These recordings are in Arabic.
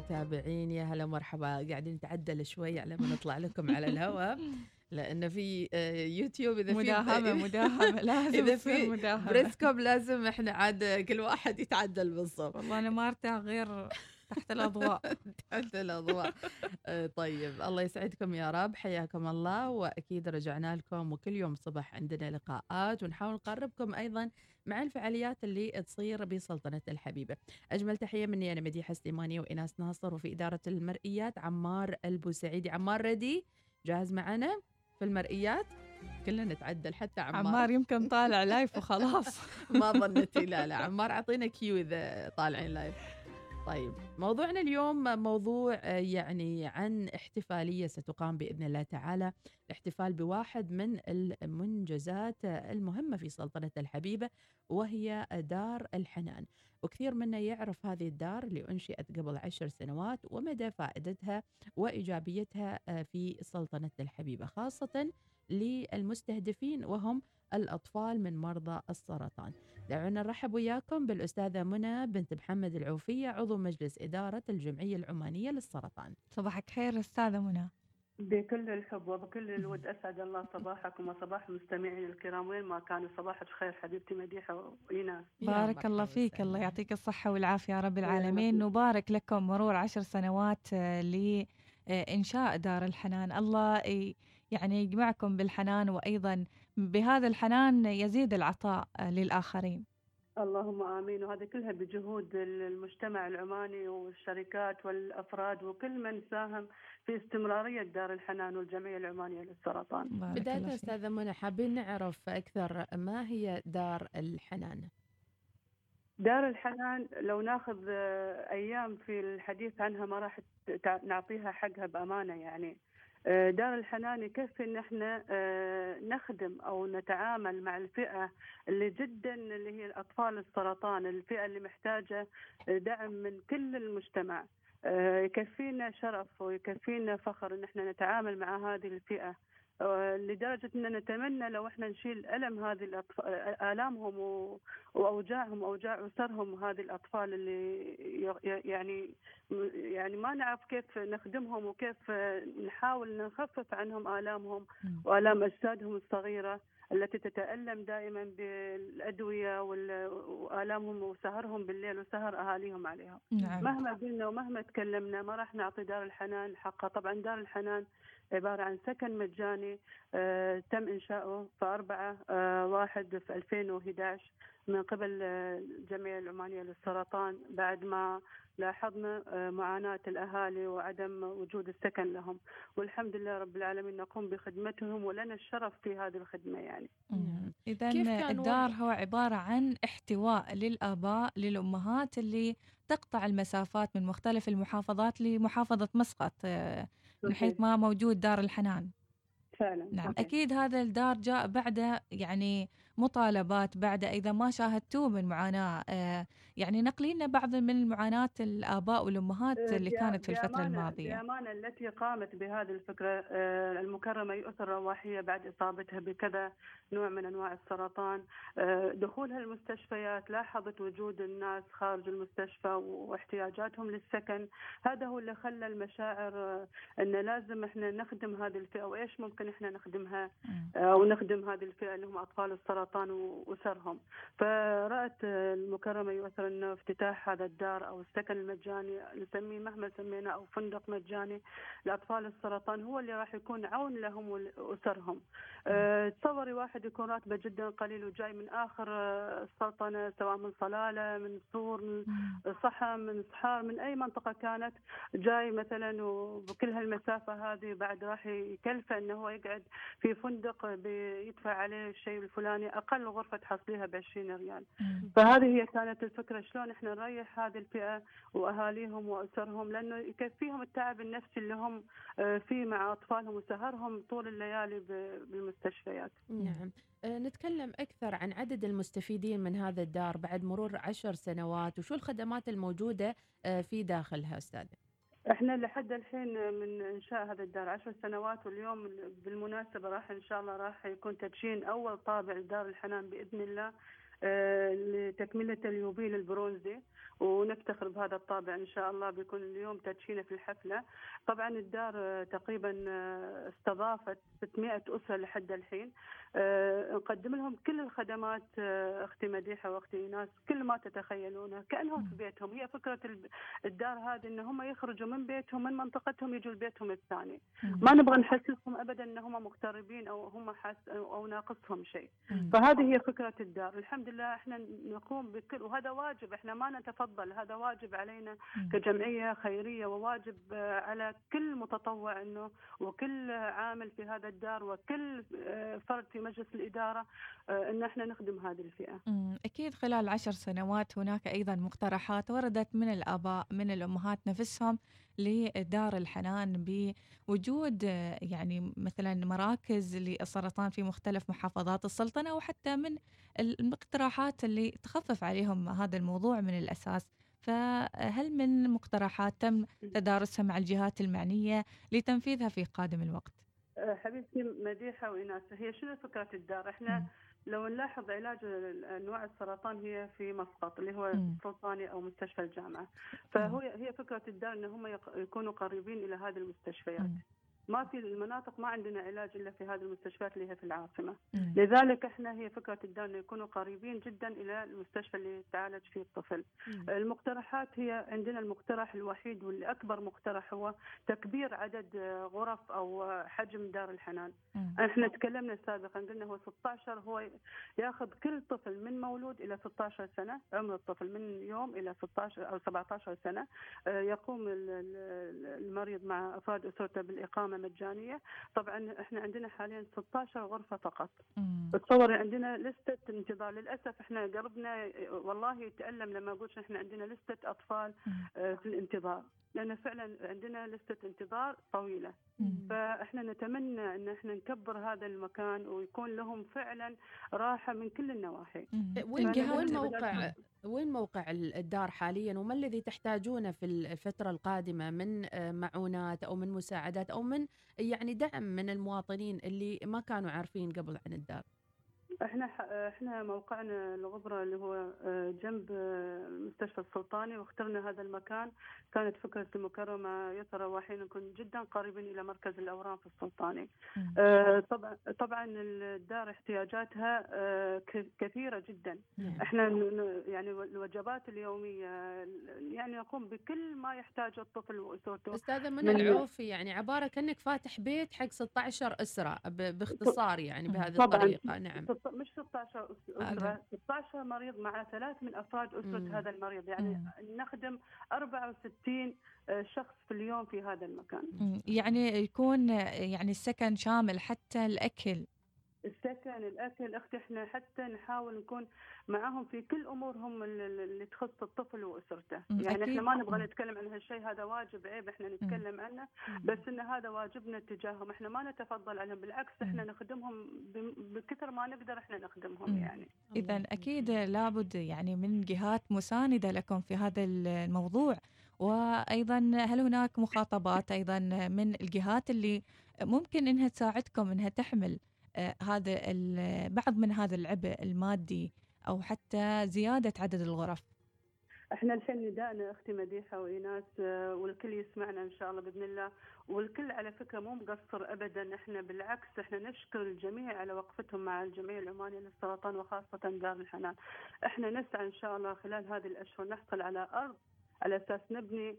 متابعين يا هلا مرحبا قاعدين نتعدل شوي على ما نطلع لكم على الهواء لأن في آه، يوتيوب إذا في مداهمة مداهمة لازم تصير في مداهمة. بريسكوب لازم إحنا عاد كل واحد يتعدل بالضبط. والله أنا ما أرتاح غير تحت الأضواء. تحت الأضواء. آه، طيب الله يسعدكم يا رب حياكم الله وأكيد رجعنا لكم وكل يوم صبح عندنا لقاءات ونحاول نقربكم أيضا مع الفعاليات اللي تصير بسلطنة الحبيبة. أجمل تحية مني أنا مديحة سليمانيه وايناس ناصر وفي إدارة المرئيات عمار البوسعيدي، عمار ردي جاهز معنا في المرئيات؟ كلنا نتعدل حتى عمار, عمار يمكن طالع live وخلاص. ما ظنتي لا لا. عمار أعطينا cue إذا طالعين live طيب موضوعنا اليوم موضوع آه، يعني عن احتفالية ستقام بإذن الله تعالى. الاحتفال بواحد من المنجزات المهمة في سلطنة الحبيبة وهي دار الحنان. وكثير منا يعرف هذه الدار اللي انشئت قبل عشر سنوات ومدى فائدتها وإيجابيتها آه، في سلطنة الحبيبة خاصة للمستهدفين وهم الأطفال من مرضى السرطان. دعونا نرحب وياكم بالأستاذة منى بنت محمد العوفية عضو مجلس إدارة الجمعية العمانية للسرطان. صباحك خير أستاذة منى. بكل الحب وبكل الود أسعد الله صباحكم وصباح المستمعين الكرام. وين ما كانوا صباح الخير حبيبتي مديحة وايناس بارك الله فيك. الله يعطيك الصحة والعافية يا رب العالمين. نبارك لكم مرور عشر سنوات آه، لإنشاء دار الحنان. الله يعني يجمعكم بالحنان وأيضا بهذا الحنان يزيد العطاء للآخرين اللهم آمين وهذا كلها بجهود المجتمع العماني والشركات والأفراد وكل من ساهم في استمرارية دار الحنان والجمعية العمانية للسرطان. فيك. أستاذة منى حابين نعرف أكثر ما هي دار الحنان دار الحنان لو ناخذ أيام في الحديث عنها ما راح نعطيها حقها بأمانة يعني آه، دار الحنان يكفي إن إحنا آه، نخدم أو نتعامل مع الفئة اللي جدا اللي هي الأطفال السرطان الفئة اللي محتاجة دعم من كل المجتمع. آه، يكفينا شرف ويكفينا فخر إن إحنا نتعامل مع هذه الفئة. آه، لدرجة ان نتمنى لو إحنا نشيل ألم هذه الأطفال آلامهم و- وأوجاعهم واوجاع أسرهم هذه الأطفال اللي يعني يعني ما نعرف كيف نخدمهم وكيف نحاول نخفف عنهم آلامهم مم. وآلام أجسادهم الصغيرة التي تتألم دائما بالأدوية وال- وآلامهم وسهرهم بالليل وسهر أهاليهم عليهم. نعم مهما قلنا ومهما تكلمنا ما راح نعطي دار الحنان حقها طبعا دار الحنان عبارة عن سكن مجاني آه تم إنشاؤه في أربعة آه واحد في 2011 من قبل آه، الجمعية العمانية للسرطان. بعد ما لاحظنا آه، معاناة الأهالي وعدم وجود السكن لهم. والحمد لله رب العالمين نقوم بخدمتهم ولنا الشرف في هذه الخدمة يعني. إذا الدار هو عبارة عن احتواء للآباء للأمهات اللي تقطع المسافات من مختلف المحافظات لمحافظة مسقط آه، من حيث ما موجود دار الحنان فعلا نعم صحيح. أكيد هذا الدار جاء بعد يعني مطالبات بعد إذا ما شاهدتوه من معاناة. آه، يعني نقلي لنا بعض من المعاناة الآباء والأمهات اللي بأ- كانت في الفترة الماضية. بأمانة التي قامت بهذه الفكرة آه، المكرمة يؤثر رواحية بعد إصابتها بكذا نوع من أنواع السرطان. آه، دخولها المستشفيات لاحظت وجود الناس خارج المستشفى واحتياجاتهم للسكن. هذا هو اللي خلى المشاعر آه، أن لازم إحنا نخدم هذه الفئة. وإيش ممكن إحنا نخدمها. آه، ونخدم هذه الفئة اللي هم أطفال السرطان. وأسرهم فرأت آه، المكرمة يؤثر أنه افتتاح هذا الدار أو السكن المجاني نسميه مهما سميناه أو فندق مجاني لأطفال السرطان هو اللي راح يكون عون لهم وأسرهم آه، تصوري واحد يكون راتبه جدا قليل وجاي من آخر آه، السلطنة سواء من صلالة من سور من. صحة من صحار من أي منطقة كانت جاي مثلا وبكل هالمسافة هذه بعد راح يكلفه أنه هو يقعد في فندق بيدفع عليه الشيء الفلاني أقل غرفة تحصليها ب 20 ريال. فهذه هي كانت الفكرة شلون إحنا نريح هذه الفئة وأهاليهم وأسرهم لأنه يكفيهم التعب النفسي اللي هم آه، فيه مع أطفالهم وسهرهم طول الليالي بالمستشفيات. نعم. آه، نتكلم أكثر عن عدد المستفيدين من هذا الدار بعد مرور عشر سنوات وشو الخدمات الموجودة آه، في داخلها أستاذة؟ إحنا لحد الحين من إنشاء هذا الدار عشر سنوات واليوم بالمناسبة راح إن شاء الله راح يكون تدشين أول طابع لدار الحنان بإذن الله آه، لتكملة اليوبيل البرونزي ونفتخر بهذا الطابع إن شاء الله بيكون اليوم تدشينه في الحفلة. طبعا الدار تقريبا آه، استضافت 600 أسرة لحد الحين. نقدم لهم كل الخدمات آه، أختي مديحة وأختي إيناس كل ما تتخيلونه كأنهم في بيتهم. هي الب- الدار هذه إن هم يخرجوا من بيتهم من منطقتهم يجوا لبيتهم الثاني. ما نبغى نحسسهم ابدا إن هم مغتربين أو هم حاس أو ناقصهم شيء. فهذه هي فكرة الدار. الحمد لله إحنا نقوم بكل وهذا واجب إحنا ما نتفضل هذا واجب علينا. كجمعية خيرية وواجب آه، على كل متطوع إنه وكل عامل في هذا الدار وكل آه، فرد في مجلس الإدارة آه، إن إحنا نخدم هذه الفئة مم. أكيد خلال عشر سنوات هناك أيضا مقترحات وردت من الآباء من الأمهات نفسهم لدار الحنان بوجود آه، يعني مثلا مراكز للسرطان في مختلف محافظات السلطنة وحتى من المقترحات اللي تخفف عليهم هذا الموضوع من الأساس فهل من مقترحات تم تدارسها مع الجهات المعنية لتنفيذها في قادم الوقت؟ آه، حبيبتي مديحة وايناس هي شنو فكرة الدار إحنا. لو نلاحظ علاج أنواع السرطان هي في مسقط اللي هو. سلطاني أو مستشفى الجامعة فهو هي فكرة الدار إن هم يكونوا قريبين إلى هذه المستشفيات. ما في المناطق ما عندنا علاج إلا في هذه المستشفيات اللي هي في العاصمة مم. لذلك إحنا هي فكرة الدار انه يكونوا قريبين جدا إلى المستشفى اللي يتعالج فيه الطفل مم. المقترحات هي عندنا المقترح الوحيد والأكبر مقترح هو تكبير عدد غرف أو حجم دار الحنان مم. إحنا تكلمنا سابقا قلنا هو 16 هو يأخذ كل طفل من مولود إلى 16 سنة عمر الطفل من يوم إلى 16 أو 17 سنة آه، يقوم ال- ال- المريض مع أفراد أسرته بالإقامة مجانية طبعا إحنا عندنا حاليا 16 غرفة فقط. تصوري عندنا لستة انتظار للأسف إحنا قلبنا آه، والله يتألم لما أقول إحنا عندنا لستة أطفال مم. آه، في الانتظار لأن فعلا عندنا لستة انتظار طويلة مم. فإحنا نتمنى إن إحنا نكبر هذا المكان ويكون لهم فعلا راحة من كل النواحي مم. وين وين موقع. وين موقع ال- الدار حاليا وما الذي تحتاجونه في الفترة القادمة من آه، معونات أو من مساعدات أو من يعني دعم من المواطنين اللي ما كانوا عارفين قبل عن الدار إحنا إحنا موقعنا الغبرة اللي هو آه، جنب آه، المستشفى السلطاني واخترنا هذا المكان كانت فكرة المكرمة يسرى وحين نكون جدا قريبين إلى مركز الأورام في السلطاني. آه، طبعا طبعا الدار احتياجاتها كثيرة جدا نعم. إحنا يعني الوجبات اليومية يعني نقوم بكل ما يحتاجه الطفل وأسرته منى من- العوفي يعني عبارة كأنك فاتح بيت حق 16 أسرة ب- باختصار يعني. بهذه طبعاً. الطريقة نعم مش 16 أس- أسرة 16 مريض مع ثلاث من أفراد أسرة مم. هذا المريض. يعني نخدم 64 شخص في اليوم في هذا المكان. مم. يعني يكون يعني السكن شامل حتى الأكل. السكن الأكل أختي إحنا حتى نحاول نكون معهم في كل أمورهم ال- ال- اللي تخص الطفل وأسرته مم. يعني أكيد. إحنا ما نبغى. نتكلم عن هالشيء هذا واجب عيب إحنا نتكلم عنه بس إن هذا واجبنا تجاههم إحنا ما نتفضل عليهم بالعكس إحنا نخدمهم ب- بكثر ما نقدر إحنا نخدمهم. يعني إذا الله أكيد لابد يعني من جهات مساندة لكم في هذا الموضوع وأيضا هل هناك مخاطبات أيضا من الجهات اللي ممكن إنها تساعدكم إنها تحمل هذا ال- بعض من هذا العبء المادي أو حتى زيادة عدد الغرف إحنا الحين ندائنا أختي مديحة وإيناس آه، والكل يسمعنا إن شاء الله بإذن الله والكل على فكرة مو مقصر ابدا إحنا بالعكس إحنا نشكر الجميع على وقفتهم مع الجمعيه العمانيه للسرطان وخاصة دار الحنان. إحنا نسعى إن شاء الله خلال هذه الأشهر نحصل على أرض على أساس نبني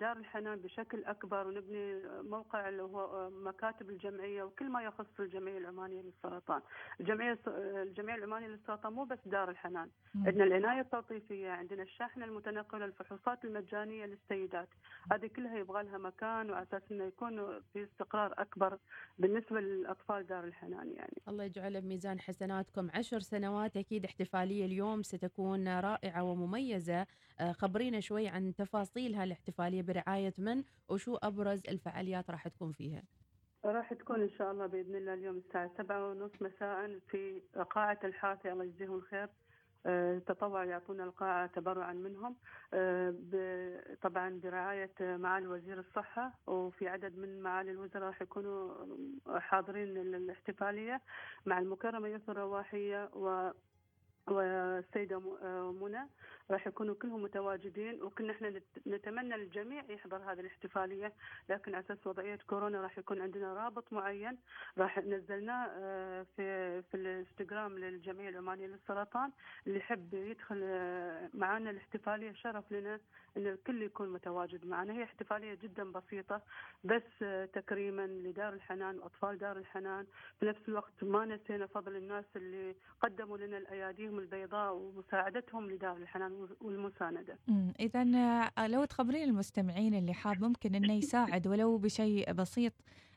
دار الحنان بشكل أكبر ونبني موقع اللي هو مكاتب الجمعية وكل ما يخص الجمعية العمانية للسرطان. الجمعية الجمعية العمانية للسرطان مو بس دار الحنان،. عندنا العناية التلطيفية عندنا الشاحنة المتنقلة الفحوصات المجانية للسيدات. هذه كلها يبغى لها مكان وعلى أساس أنه يكون في استقرار أكبر بالنسبة للأطفال دار الحنان يعني. الله يجعله بميزان حسناتكم. عشر سنوات أكيد احتفالية اليوم ستكون رائعة ومميزة. آه، خبرينا شوي عن تفاصيل هالاحتفالية برعاية من وشو أبرز الفعاليات راح تكون فيها؟ راح تكون إن شاء الله بإذن الله اليوم الساعة سبعة ونص مساء في قاعة الحافي الله يجزيهم الخير. آه، تطوع يعطونا القاعة تبرعا منهم. آه، طبعا برعاية معالي وزير الصحة وفي عدد من معالي الوزراء راح يكونوا حاضرين الاحتفالية مع المكرمة يسرى رواحية و والسيدة آه، منى. راح يكونوا كلهم متواجدين وكنا إحنا نت- نتمنى الجميع يحضر هذه الاحتفالية. لكن أساس وضعية كورونا راح يكون عندنا رابط معين راح نزلناه آه، في في الانستغرام للجمعيه العمانيه للسرطان اللي يحب يدخل آه، معنا الاحتفالية. شرف لنا إن الكل يكون متواجد معنا. هي احتفالية جدا بسيطة بس آه، تكريما لدار الحنان وأطفال دار الحنان. في نفس الوقت ما نسينا فضل الناس اللي قدموا لنا الأياديهم البيضاء ومساعدتهم لدار الحنان. والمساندة. إذا لو تخبرين المستمعين اللي حاب ممكن إنه يساعد ولو بشيء بسيط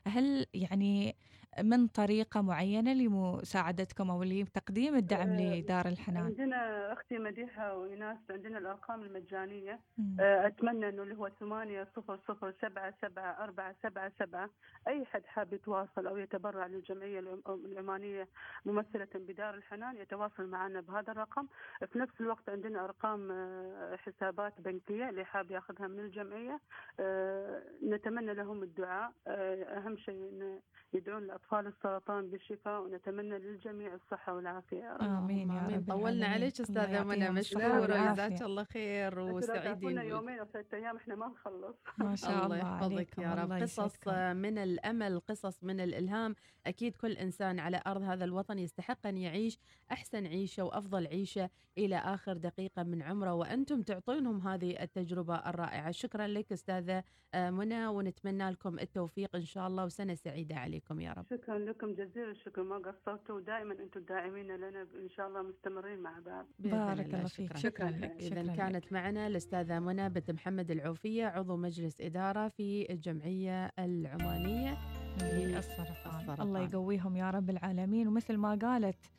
هل يعني من طريقة معينة لمساعدتكم أو لتقديم الدعم آه، لدار الحنان؟ عندنا أختي مديحة وايناس عندنا الأرقام المجانية. مم. آه، أتمنى إنه اللي هو ثمانية صفر صفر سبعة سبعة أربعة سبعة سبعة. أي حد حاب يتواصل أو يتبرع للجمعية العم- العمانية ممثلة بدار الحنان يتواصل معنا بهذا الرقم. في نفس الوقت عندنا أرقام آه، حسابات بنكية اللي حاب ياخذها من الجمعية. آه، نتمنى لهم الدعاء. أهم شيء ان يدعون لاطفال السرطان بالشفاء ونتمنى للجميع الصحة والعافية يا رب. آمين يا آمين. رب طولنا. عليك أستاذة منى الصحة والعافية. جزاك الله خير وسعيدين. يومين أو ثلاثة أيام إحنا ما نخلص ما شاء الله الله يحفظك يا رب قصص. من الأمل قصص من الإلهام أكيد كل إنسان على أرض هذا الوطن يستحق أن يعيش أحسن عيشة وأفضل عيشة إلى آخر دقيقة من عمره وأنتم تعطونهم هذه التجربة الرائعة شكرا لك أستاذة آه، منى ونتمنى لكم التوفيق إن شاء الله وسنة سعيدة عليكم يا رب شكرا لكم جزيل الشكر ما قصرتوا. ودائما أنتم داعمين لنا إن شاء الله مستمرين مع بعض. بارك الله فيك. شكرا. لك. لك. كانت معنا الأستاذة منى بنت محمد العوفية عضو مجلس إدارة في الجمعية العمانية للسرطان. الله يقويهم يا رب العالمين. ومثل ما قالت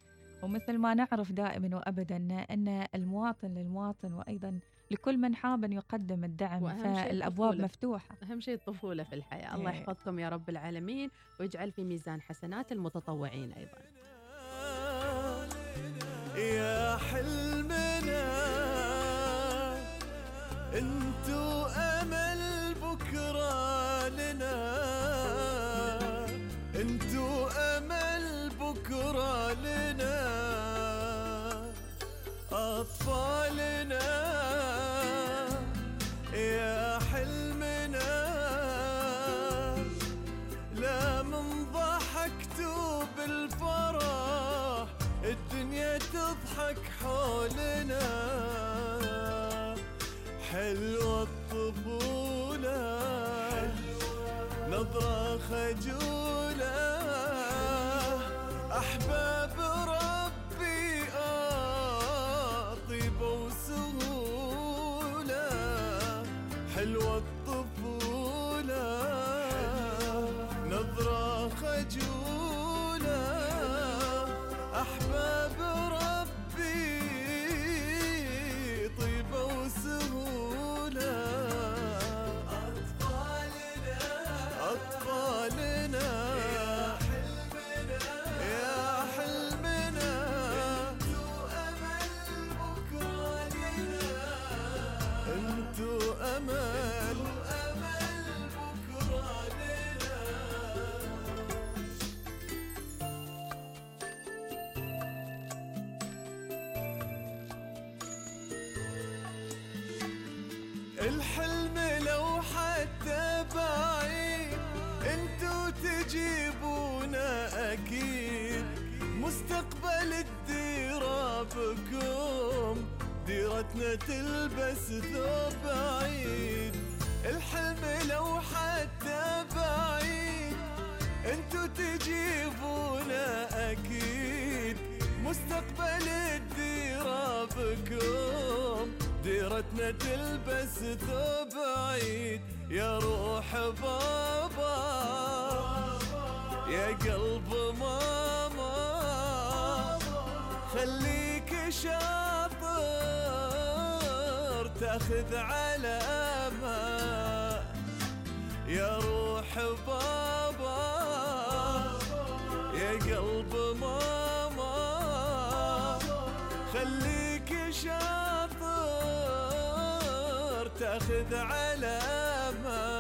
ومثل ما نعرف دائما وابدا إن المواطن للمواطن وأيضا لكل من حاب أن يقدم الدعم الطفولة. مفتوحة. أهم شيء الطفولة في الحياة. الله إيه. يحفظكم يا رب العالمين ويجعل في ميزان حسنات المتطوعين أيضا. يا حلمنا انتو أمل بكره لنا انتو أمل بكره لنا اطفالنا حولنا حلوة الطفولة. نظرة خجولة الحلم لو حتى بعيد. انتو تجيبونا أكيد. مستقبل الديرة بكم. ديرتنا تلبس ثوب عيد. الحلم لو حتى بعيد. انتو تجيبونا أكيد. مستقبل الديرة بكم. ديرتنا تلبس ثوب عيد يا روح بابا. يا قلب ماما. خليك شاطر تاخذ علامة يا روح بابا. تاخذ أطفالنا